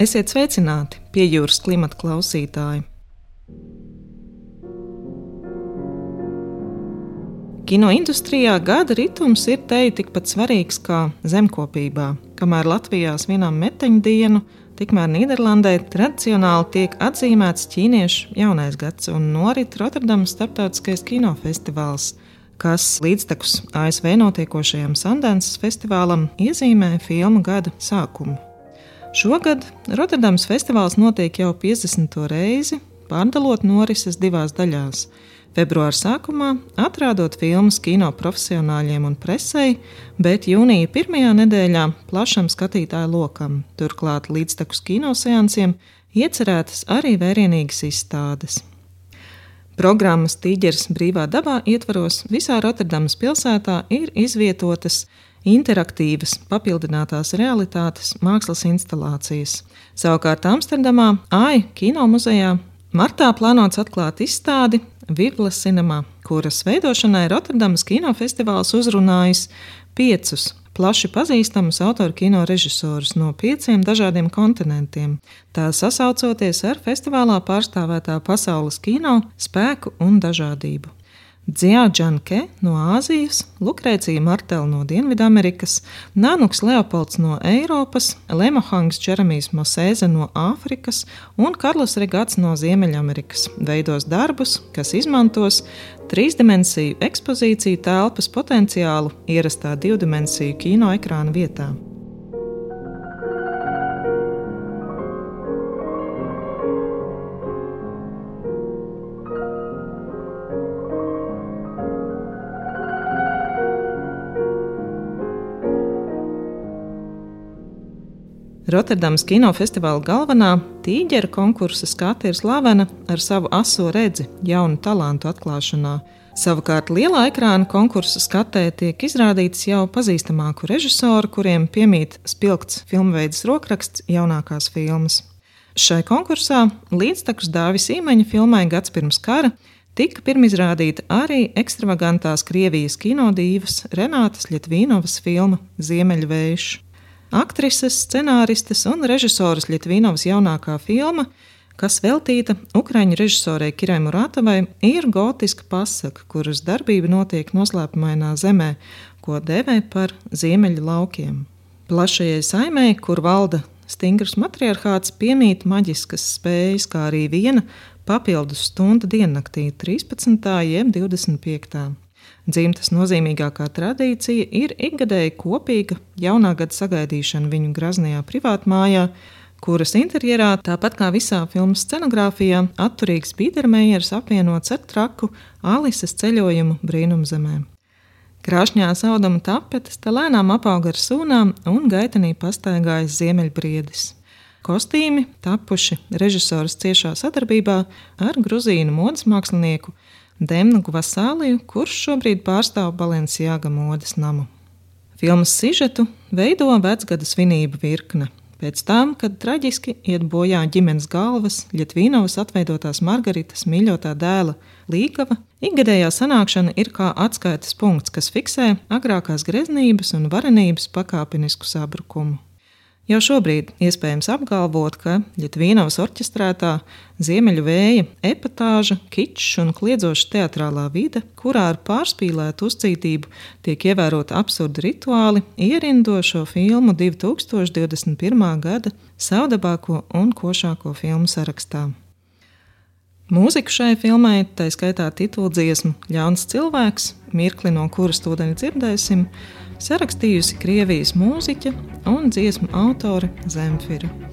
Esiet sveicināti pie jūras klimata klausītāji. Kinoindustrijā gada ritms ir teju tikpat svarīgs kā zemkopībā. Kamēr Latvijā svinām meteņu dienu, tikmēr Nīderlandē tradicionāli tiek atzīmēts ķīniešu jaunais gads un norit Rotterdamas starptautiskais kinofestivāls, kas līdztekus ASV notiekošajam Sundance festivālam iezīmē filmu gada sākumu. Šogad Rotterdams festivāls notiek jau 50. reizi, pārdalot norises divās daļās. Februāra sākumā atrādot filmas kino profesionāļiem un presei, bet jūnija pirmajā nedēļā plašam skatītāju lokam. Turklāt līdztekus kinoseansiem iecerētas arī vērienīgas izstādes. Programmas Tīģeris brīvā dabā ietvaros visā Rotterdamas pilsētā ir izvietotas interaktīvas, papildinātās realitātes mākslas instalācijas. Savukārt Amsterdamā AI kino muzejā martā plānots atklāt izstādi Vivla Cinemā, kuras veidošanai Rotterdamas kinofestivāls uzrunājis piecus plaši pazīstamus autoru kino režisorus no pieciem dažādiem kontinentiem, tā sasaucoties ar festivālā pārstāvētā pasaules kino spēku un dažādību. Dziāģanke no Āzijas, Lukrēcija Martela no Dienvidamerikas, Nanuks Leopolds no Eiropas, Lemohangs Čeramijs Mosēze no Āfrikas un Karls Regats no Ziemeļamerikas veidos darbus, kas izmantos trīsdimensiju ekspozīciju telpas potenciālu ierastā divdimensiju kino ekrāna vietā. Rotterdamas kinofestivāla galvenā tīģera konkursa skata ir slavena ar savu aso redzi jaunu talantu atklāšanā. Savukārt lielā ekrāna konkursa skatē tiek izrādīts jau pazīstamāku režisoru, kuriem piemīt spilgts filmveids rokraksts jaunākās filmas. Šai konkursā līdztekus Dāvis Īmeņa filmai Gads pirms kara tika pirmizrādīta arī ekstravagantās Krievijas kinodīvas Renātas Ļetvīnovas filma Ziemeļvējš. Aktrises, scenāristes un režisoras Lietuvīnovas jaunākā filma, kas veltīta Ukrāņu režisorei Kirai Murātavai, ir gotiska pasaka, kuras darbība notiek noslēpumainā zemē, ko devē par ziemeļu laukiem. Plašajai saimē, kur valda stingrs matriarchāts, piemīt maģiskas spējas, kā arī viena papildus stunda diennaktī, 13. jeb 25. Dzimtas nozīmīgākā tradīcija ir ikgadēja kopīga jaunā gada sagaidīšana viņu graznajā privātmājā, kuras interjerā, tāpat kā visā filmas scenogrāfijā, atturīgs Pītermejers apvienots ar traku Alises ceļojumu brīnumzemē. Krāšņās auduma tapetes te lēnām apauga ar sūnām un gaitenī pastaigājas ziemeļbriedis. Kostīmi tapuši režisoras ciešā sadarbībā ar gruzīnu modes mākslinieku Demnu Gvasāliju, kurš šobrīd pārstāv Balenciāga modes namu. Filmas sižetu veido vecgada svinību virkne. Pēc tam, kad traģiski iet bojā ģimenes galvas, Lietvīnovas atveidotās Margaritas mīļotā dēla Līgava, ikgadējā sanākšana ir kā atskaites punkts, kas fiksē agrākās greznības un varenības pakāpenisku sabrukumu. Jau šobrīd iespējams apgalvot, ka Lietuvīnavas orķestrētā ziemeļu vēja epatāža, kičs un kliedzoša teatrālā vide, kurā ar pārspīlētu uzcītību tiek ievērota absurdi rituāli, ierindo šo filmu 2021. gada savdabāko un košāko filmu sarakstā. Mūziku šai filmai, tā skaitā tituldziesmu Ļauns cilvēks, mirkli no kuras tūdaņa dzirdēsim, sarakstījusi Krievijas mūziķa un dziesmu autore Zemfira.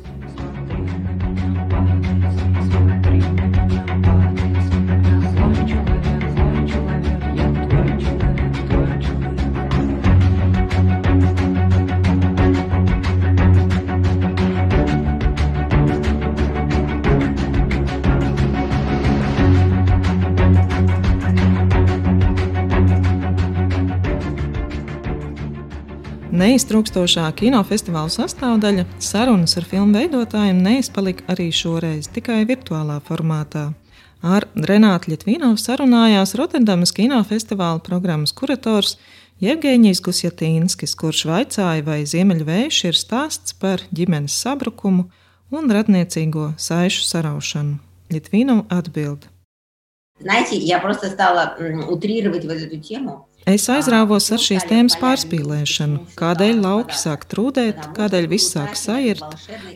Neiztrūkstošā kinofestivāla sastāvdaļa, sarunas ar filmu veidotājiem neizpalika arī šoreiz, tikai virtuālā formātā. Ar Renātu Litvīnovu sarunājās Rotterdamas kinofestivāla programmas kurators Jevgeņijs Gusjatīnskis, kurš vaicāja, vai Ziemeļvējš ir stāsts par ģimenes sabrukumu un radniecīgo saišu saraušanu. Litvīnova atbild. Знаете, я просто стала утрировать вот эту тему. Es aizrāvos ar šīs tēmas pārspīlēšanu, kādēļ lauki sāk trūdēt, kādēļ viss sāk sajirt.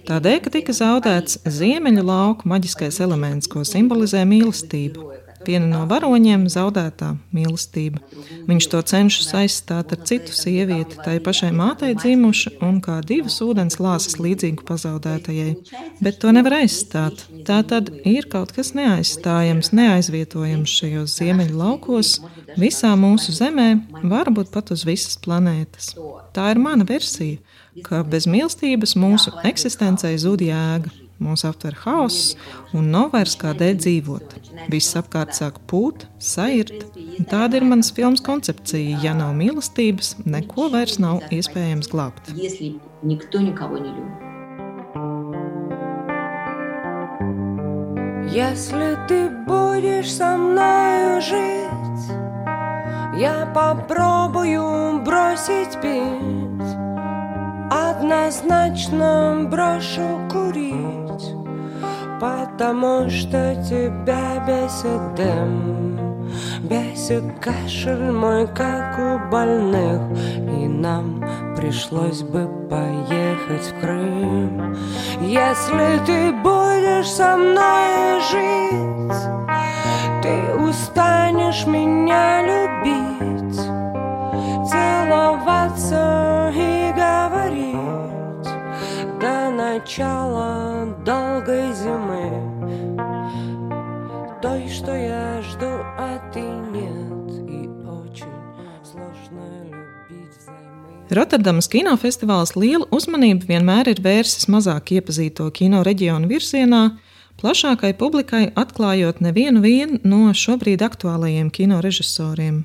Tādēļ, ka tika zaudēts ziemeļu lauku maģiskais elements, ko simbolizē mīlestība viena no varoņiem - zaudētā mīlestība. Viņš to cenšas aizstāt ar citu sievieti, tai pašai mātei dzimušu un kā divas ūdens lāsas līdzīgu pazaudētajai. Bet to nevar aizstāt. Tā tad ir kaut kas neaizstājams, neaizvietojams šajos ziemeļu laukos, visā mūsu zemē, varbūt pat uz visas planētas. Tā ir mana versija, ka bez mīlestības mūsu eksistencei zūd jēga Mūs aptver hauss un nav vairs kādēļ dzīvot. Viss apkārt sāk pūt, sairt. Tāda ir manas filmas koncepcija. Ja nav mīlestības, neko vairs nav iespējams glābt. Если ты будешь со мною жить, я попробую бросить пить. Однозначно брошу курить Потому что тебя бесит дым. Бесит кашель мой, как у больных. И нам пришлось бы поехать в Крым. Если ты будешь со мной жить Ты устанешь меня любить Целоваться и начала долгой зимы Той, что я жду, а ты нет И очень сложно любить взаймы Rotterdamas kinofestivāls lielu uzmanību vienmēr ir vērsis mazāk iepazīto kino reģionu virzienā, plašākai publikai atklājot nevienu no šobrīd aktuālajiem kino režisoriem.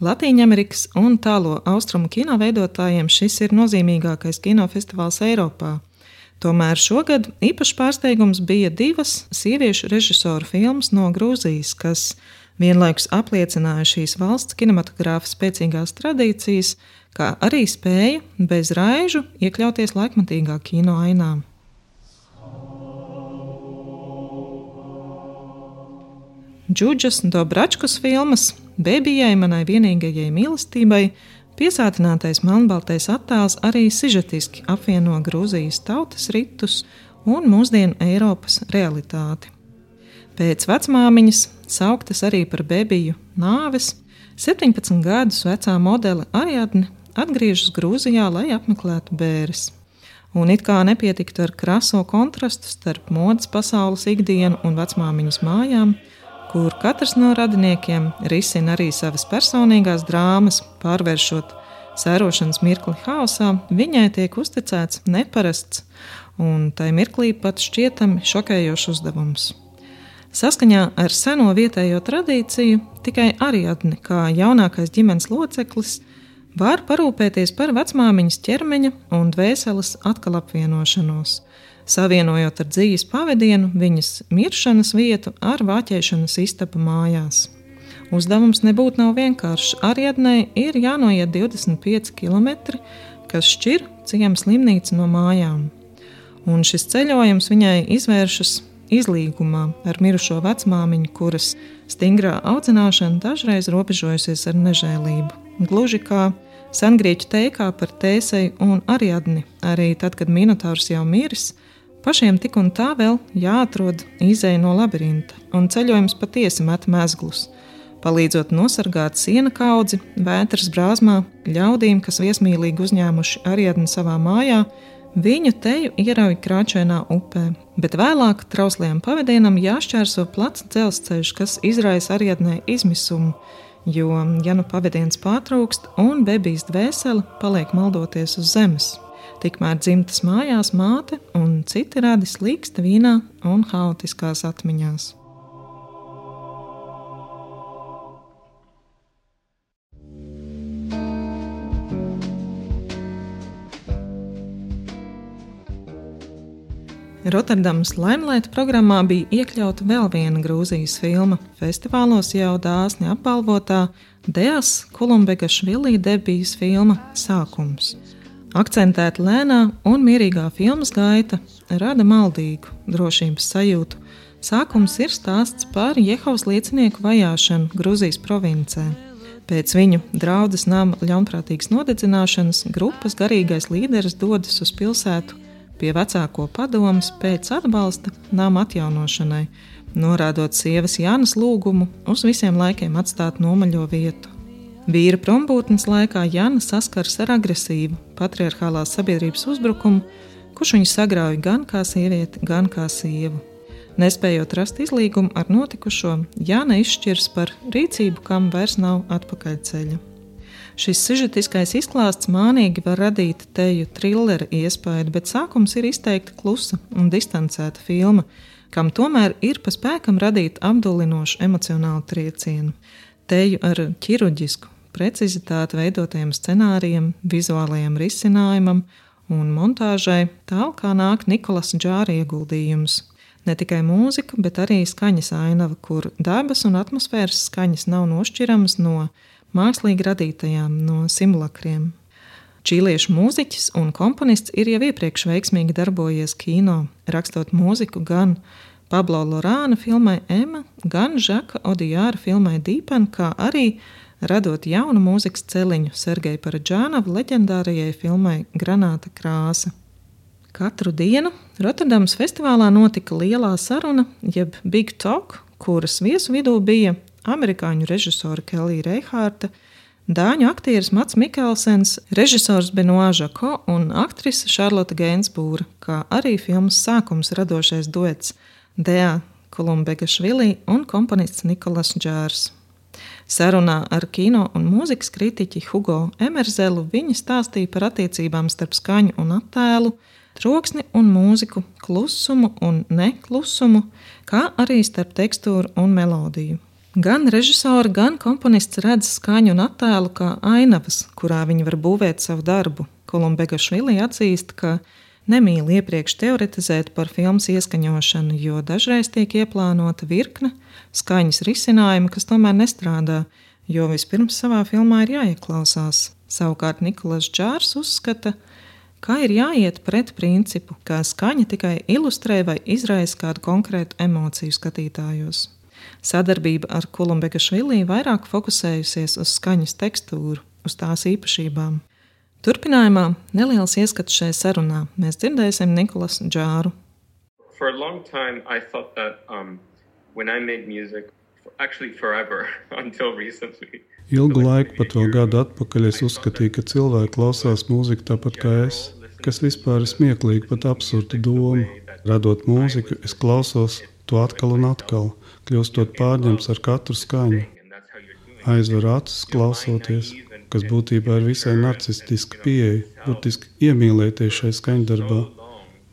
Latvijas un tālo austrumu kino veidotājiem šis ir nozīmīgākais kinofestivāls Eiropā. Tomēr šogad īpašs pārsteigums bija divas sieviešu režisoru filmas no Grūzijas, kas vienlaikus apliecināja šīs valsts kinematogrāfa spēcīgās tradīcijas, kā arī spēja bez raižu iekļauties laikmatīgā kino ainā. Džudžas Dobračkas filmas Bēbijai, manai vienīgajai mīlestībai, Piesātinātais melnbaltais attēls arī sižetiski apvieno Grūzijas tautas ritus un mūsdienu Eiropas realitāti. Pēc vecmāmiņas, sauktas arī par bebiju nāves, 17 gadus vecā modele Ariadne atgriežas Grūzijā, lai apmeklētu bērres. Un it kā nepietiktu ar kraso kontrastu starp modes pasaules ikdienu un vecmāmiņas mājām, kur katrs no radiniekiem risina arī savas personīgās drāmas, pārvēršot sērošanas mirkli haosā, viņai tiek uzticēts neparasts un tai mirklī pat šķietami šokējošs uzdevums. Saskaņā ar seno vietējo tradīciju, tikai Ariadne, kā jaunākais ģimenes loceklis, var parūpēties par vecmāmiņas ķermeņa un dvēseles atkal apvienošanos savienojot ar dzīves pavadienu viņas miršanas vietu ar vāķēšanas istabu mājās. Uzdevums nebūtu nav vienkāršs. Ariadnei ir jānoiet 25 km, kas šķir ciemu slimnīcu no mājām. Un šis ceļojums viņai izvēršas izlīgumā ar mirušo vecmāmiņu, kuras stingrā audzināšana dažreiz robežojusies ar nežēlību. Gluži kā sengrieķu teikā par tēseju un ariadni, arī tad, kad Minotaurs jau miris, Pašiem tik un tā vēl jāatrod izēja no labirinta, un ceļojums patiesi met mezglus, palīdzot nosargāt siena kaudzi vētras brāzmā, ļaudīm, kas viesmīlīgi uzņēmuši Ariadni savā mājā, viņu teju ierauj krāčainā upē, bet vēlāk trauslajam pavadienam jāšķērso plats dzelzceļš, kas izraisa Ariadnē izmisumu, jo, ja nu pavadiens pārtrūkst un bebijas dvēsele paliek maldoties uz zemes. Tikmēr dzimtas mājās māte un citi radi slīksta vīnā un haotiskās atmiņās. Rotterdamas Limelight programmā bija iekļauta vēl viena Grūzijas filma, festivālos jau dāsni apbalvotā Deas Kolumbega Švilī debijas filma Sākums. Akcentēta lēnā un mierīgā filmas gaita rada maldīgu drošības sajūtu. Sākums ir stāsts par Jehovas liecinieku vajāšanu Grūzijas provincē. Pēc viņu draudzes nama ļaunprātīgas nodedzināšanas grupas garīgais līderis dodas uz pilsētu pie vecāko padomus pēc atbalsta nama atjaunošanai, norādot sievas Jānas lūgumu uz visiem laikiem atstāt nomaļo vietu. Vīra prombūtnes laikā Jana saskars ar agresīvu patriarchālās sabiedrības uzbrukumu, kurš viņu sagrauj gan kā sievieti, gan kā sievu. Nespējot rast izlīgumu ar notikušo, Jāna izšķirs par rīcību, kam vairs nav atpakaļceļa. Šis sižetiskais izklāsts mānīgi var radīt teju trilera iespaidu, bet sākums ir izteikti klusa un distancēta filma, kam tomēr ir pa spēkam radīt apdulinošu emocionālu triecienu. Teju ar ķirurģisku, precizitāti veidotajam scenārijam, vizuālajam risinājumam un montāžai, tālāk nāk Nikolas Džāra ieguldījums. Ne tikai mūzika, bet arī skaņas ainava, kur dabas un atmosfēras skaņas nav nošķiramas no mākslīgi radītajām, no simulakriem. Čīliešu mūziķis un komponists ir jau iepriekš veiksmīgi darbojies kino, rakstot mūziku gan Pablo Lorāna filmai Emma, gan Žaka Odijāra filmai Dīpen, kā arī radot jaunu mūzikas celiņu Sergeja Paradžānava leģendārajai filmai Granāta krāsa. Katru dienu Rotterdamas festivālā notika lielā saruna, jeb Big Talk, kuras viesu vidū bija amerikāņu režisora Kelija Reihārta, dāņu aktieris Mats Mikelsens, režisors Benoā Žako un aktrise Šarlota Gainsbūra, kā arī filmas sākums radošais duets Dea Kolumbega Švilī un komponists Nikolas Džārs. Sarunā ar kino un mūzikas kritiķi Hugo Emerzelu viņa stāstīja par attiecībām starp skaņu un attēlu, troksni un mūziku, klusumu un neklusumu, kā arī starp tekstūru un melodiju. Gan režisori, gan komponists redz skaņu un attēlu kā ainavas, kurā viņi var būvēt savu darbu. Kolumbega Švili atzīst, ka nemīl iepriekš teoretizēt par filmas ieskaņošanu, jo dažreiz tiek ieplānota virkne skaņas risinājumi, kas tomēr nestrādā, jo vispirms savā filmā ir jāieklausās. Savukārt Nikolais Čārs uzskata, ka ir jāiet pret principu, ka skaņa tikai ilustrē vai izraisa kādu konkrētu emociju skatītājos. Sadarbība ar Kolumbeka Švilī vairāk fokusējusies uz skaņas tekstūru, uz tās īpašībām. Turpinājumā neliels ieskats šajā sarunā. Mēs dzirdēsim Nikolasu Džāru. For a long time, I thought that um, when I made music, actually forever until recently. Ilgu laiku, pat vēl gadu atpakaļ, es uzskatīju, ka cilvēki klausās mūziku tāpat kā es, kas vispār ir smieklīgi, pat absurda doma. Radot mūziku, es klausos to atkal un atkal, kļūstot pārņemts ar katru skaņu. Aizver acis, klausoties, kas būtībā ir visai narcistiska pieeja, burtiski iemīlēties šai skaņdarbā.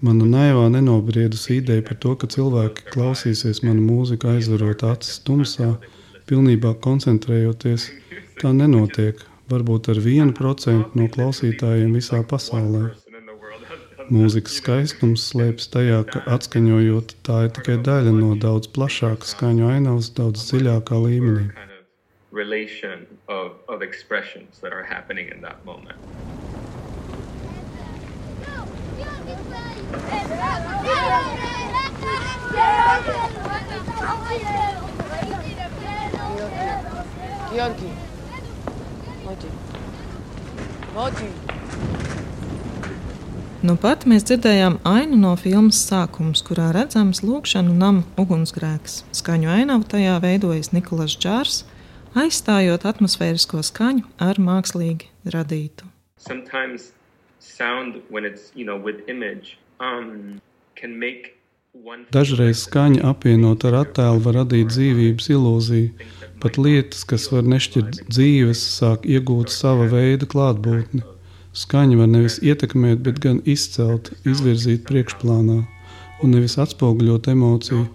Mana naivā nenobriedusi ideja par to, ka cilvēki klausīsies manu mūziku aizverot acis tumsā, pilnībā koncentrējoties, tā nenotiek. Varbūt ar vienu procentu no klausītājiem visā pasaulē. Mūzikas skaistums slēpjas tajā, ka atskaņojot tā ir tikai daļa no daudz plašākas skaņu ainavas, daudz dziļākā līmenī. relation of, of Nu pat mēs dzirdējām ainu no filmas sākums, kurā redzams lūkšanu nama ugunsgrēks. Skaņu ainavu tajā veidojas Nikolais Čārs, aizstājot atmosfērisko skaņu ar mākslīgi radītu. Sometimes sound, when it's, you know, with image, um, can make one Dažreiz skaņa apvienot ar attēlu var radīt dzīvības ilūziju. Pat lietas, kas var nešķirt dzīves, sāk iegūt sava veida klātbūtni. Skaņa var nevis ietekmēt, bet gan izcelt, izvirzīt priekšplānā, un nevis atspoguļot emociju,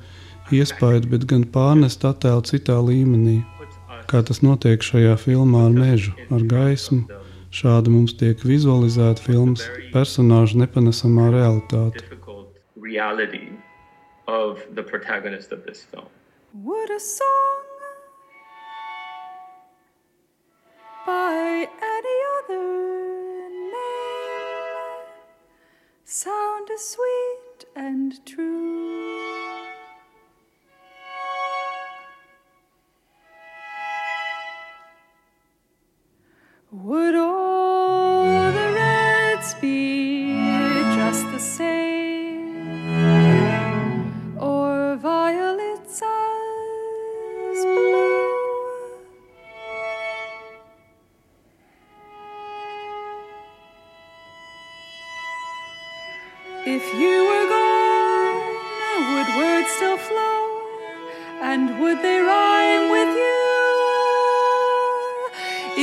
iespaidu, bet gan pārnest attēlu citā līmenī. Kā tas notiek šajā filmā ar mežu, ar gaismu, šādi mums tiek vizualizēta filmas personāžu nepanesamā realitāte. Would a song by any other sound as sweet and true?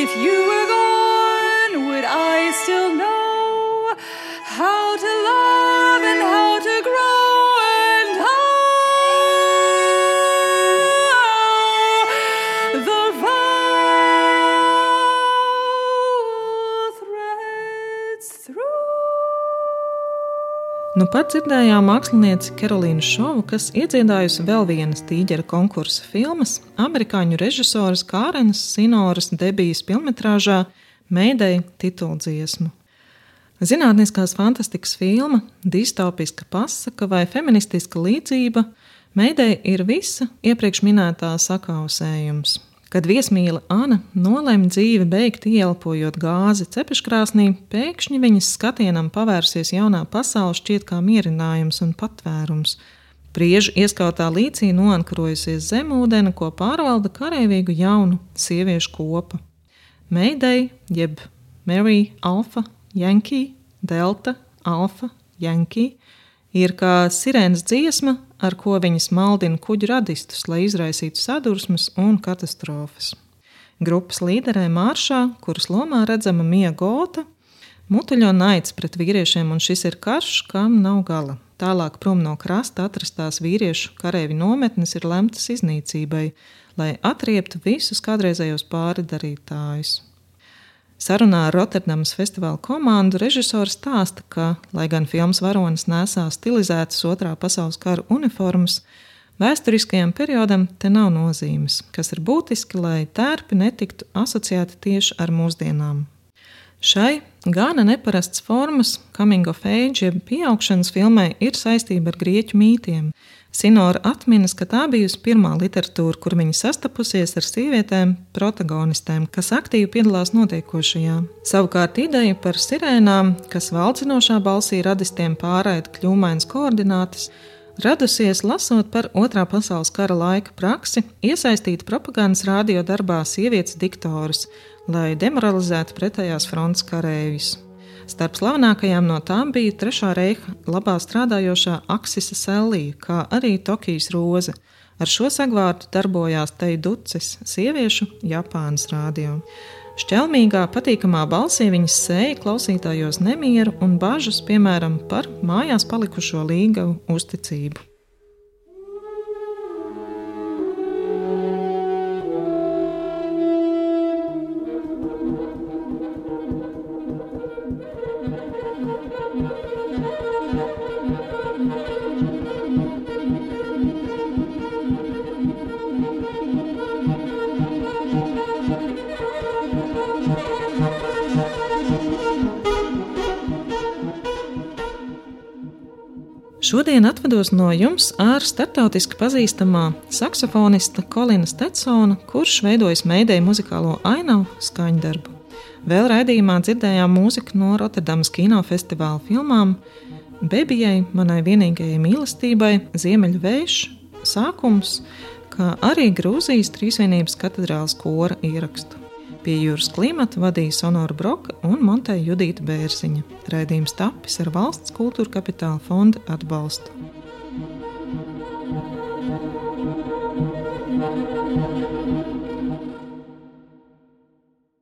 If you were gone, would I still know how to Nu pat dzirdējām mākslinieci Karolīnu Šovu, kas iedziedājusi vēl vienas tīģera konkursa filmas amerikāņu režisoras Kārenas Sinoras debijas filmetrāžā Meidei tituldziesmu. Zinātniskās fantastikas filma, distopiska pasaka vai feministiska līdzība Meidei ir visa iepriekš minētā sakausējums. Kad viesmīla Ana nolēma dzīvi beigt ieelpojot gāzi cepeškrāsnī, pēkšņi viņas skatienam pavērsies jaunā pasaule šķiet kā mierinājums un patvērums. Priežu ieskautā līcī noankarojusies zemūdeni, ko pārvalda karavīgu jaunu sieviešu kopa. Meidei, jeb Mary Alfa, Yankee, Delta, Alfa, Yankee, ir kā sirēnas dziesma, ar ko viņas maldina kuģu radistus, lai izraisītu sadursmes un katastrofas. Grupas līderē Māršā, kuras lomā redzama Mija Gota, mutuļo naids pret vīriešiem, un šis ir karš, kam nav gala. Tālāk prom no krasta atrastās vīriešu kareivi nometnes ir lemtas iznīcībai, lai atrieptu visus kādreizējos pāridarītājus. Sarunā ar Rotterdamas festivāla komandu režisors stāsta, ka, lai gan filmas varonis nesā stilizētas otrā pasaules kara uniformas, vēsturiskajam periodam te nav nozīmes, kas ir būtiski, lai tērpi netiktu asociēti tieši ar mūsdienām. Šai gana neparastas formas, coming of age, jeb pieaugšanas filmai, ir saistība ar grieķu mītiem. Sinora atminas, ka tā bijusi pirmā literatūra, kur viņa sastapusies ar sievietēm, protagonistēm, kas aktīvi piedalās notiekošajā. Savukārt ideja par sirēnām, kas valdzinošā balsī radistiem pārraida kļūmainas koordinātas, radusies lasot par Otrā pasaules kara laika praksi, iesaistīt propagandas radio darbā sievietes diktorus, lai demoralizētu pretējās frontes kareivis. Starp slavenākajām no tām bija Trešā reiha labā strādājošā Aksisa Sellija, kā arī Tokijas roze. Ar šo sagvārdu darbojās Teja Ducis, sieviešu Japānas rādio. Šķelmīgā, patīkamā balsī viņas sēja klausītājos nemieru un bažas, piemēram, par mājās palikušo līgavu uzticību. Šodien atvados no jums ar starptautiski pazīstamā saksofonista Kolina Stetsona, kurš veidojas meidēju muzikālo ainavu skaņdarbu. Vēl raidījumā dzirdējām mūziku no Rotterdamas kinofestivāla filmām Bebijai, manai vienīgajai mīlestībai, Ziemeļu vējš, sākums, kā arī Grūzijas Trīsvienības katedrālas kora ierakstu. Pie jūras klimata vadīja Sonora Broka un Monteja Judīta Bērziņa. Raidījums tapis ar valsts kultūra kapitāla fonda atbalstu.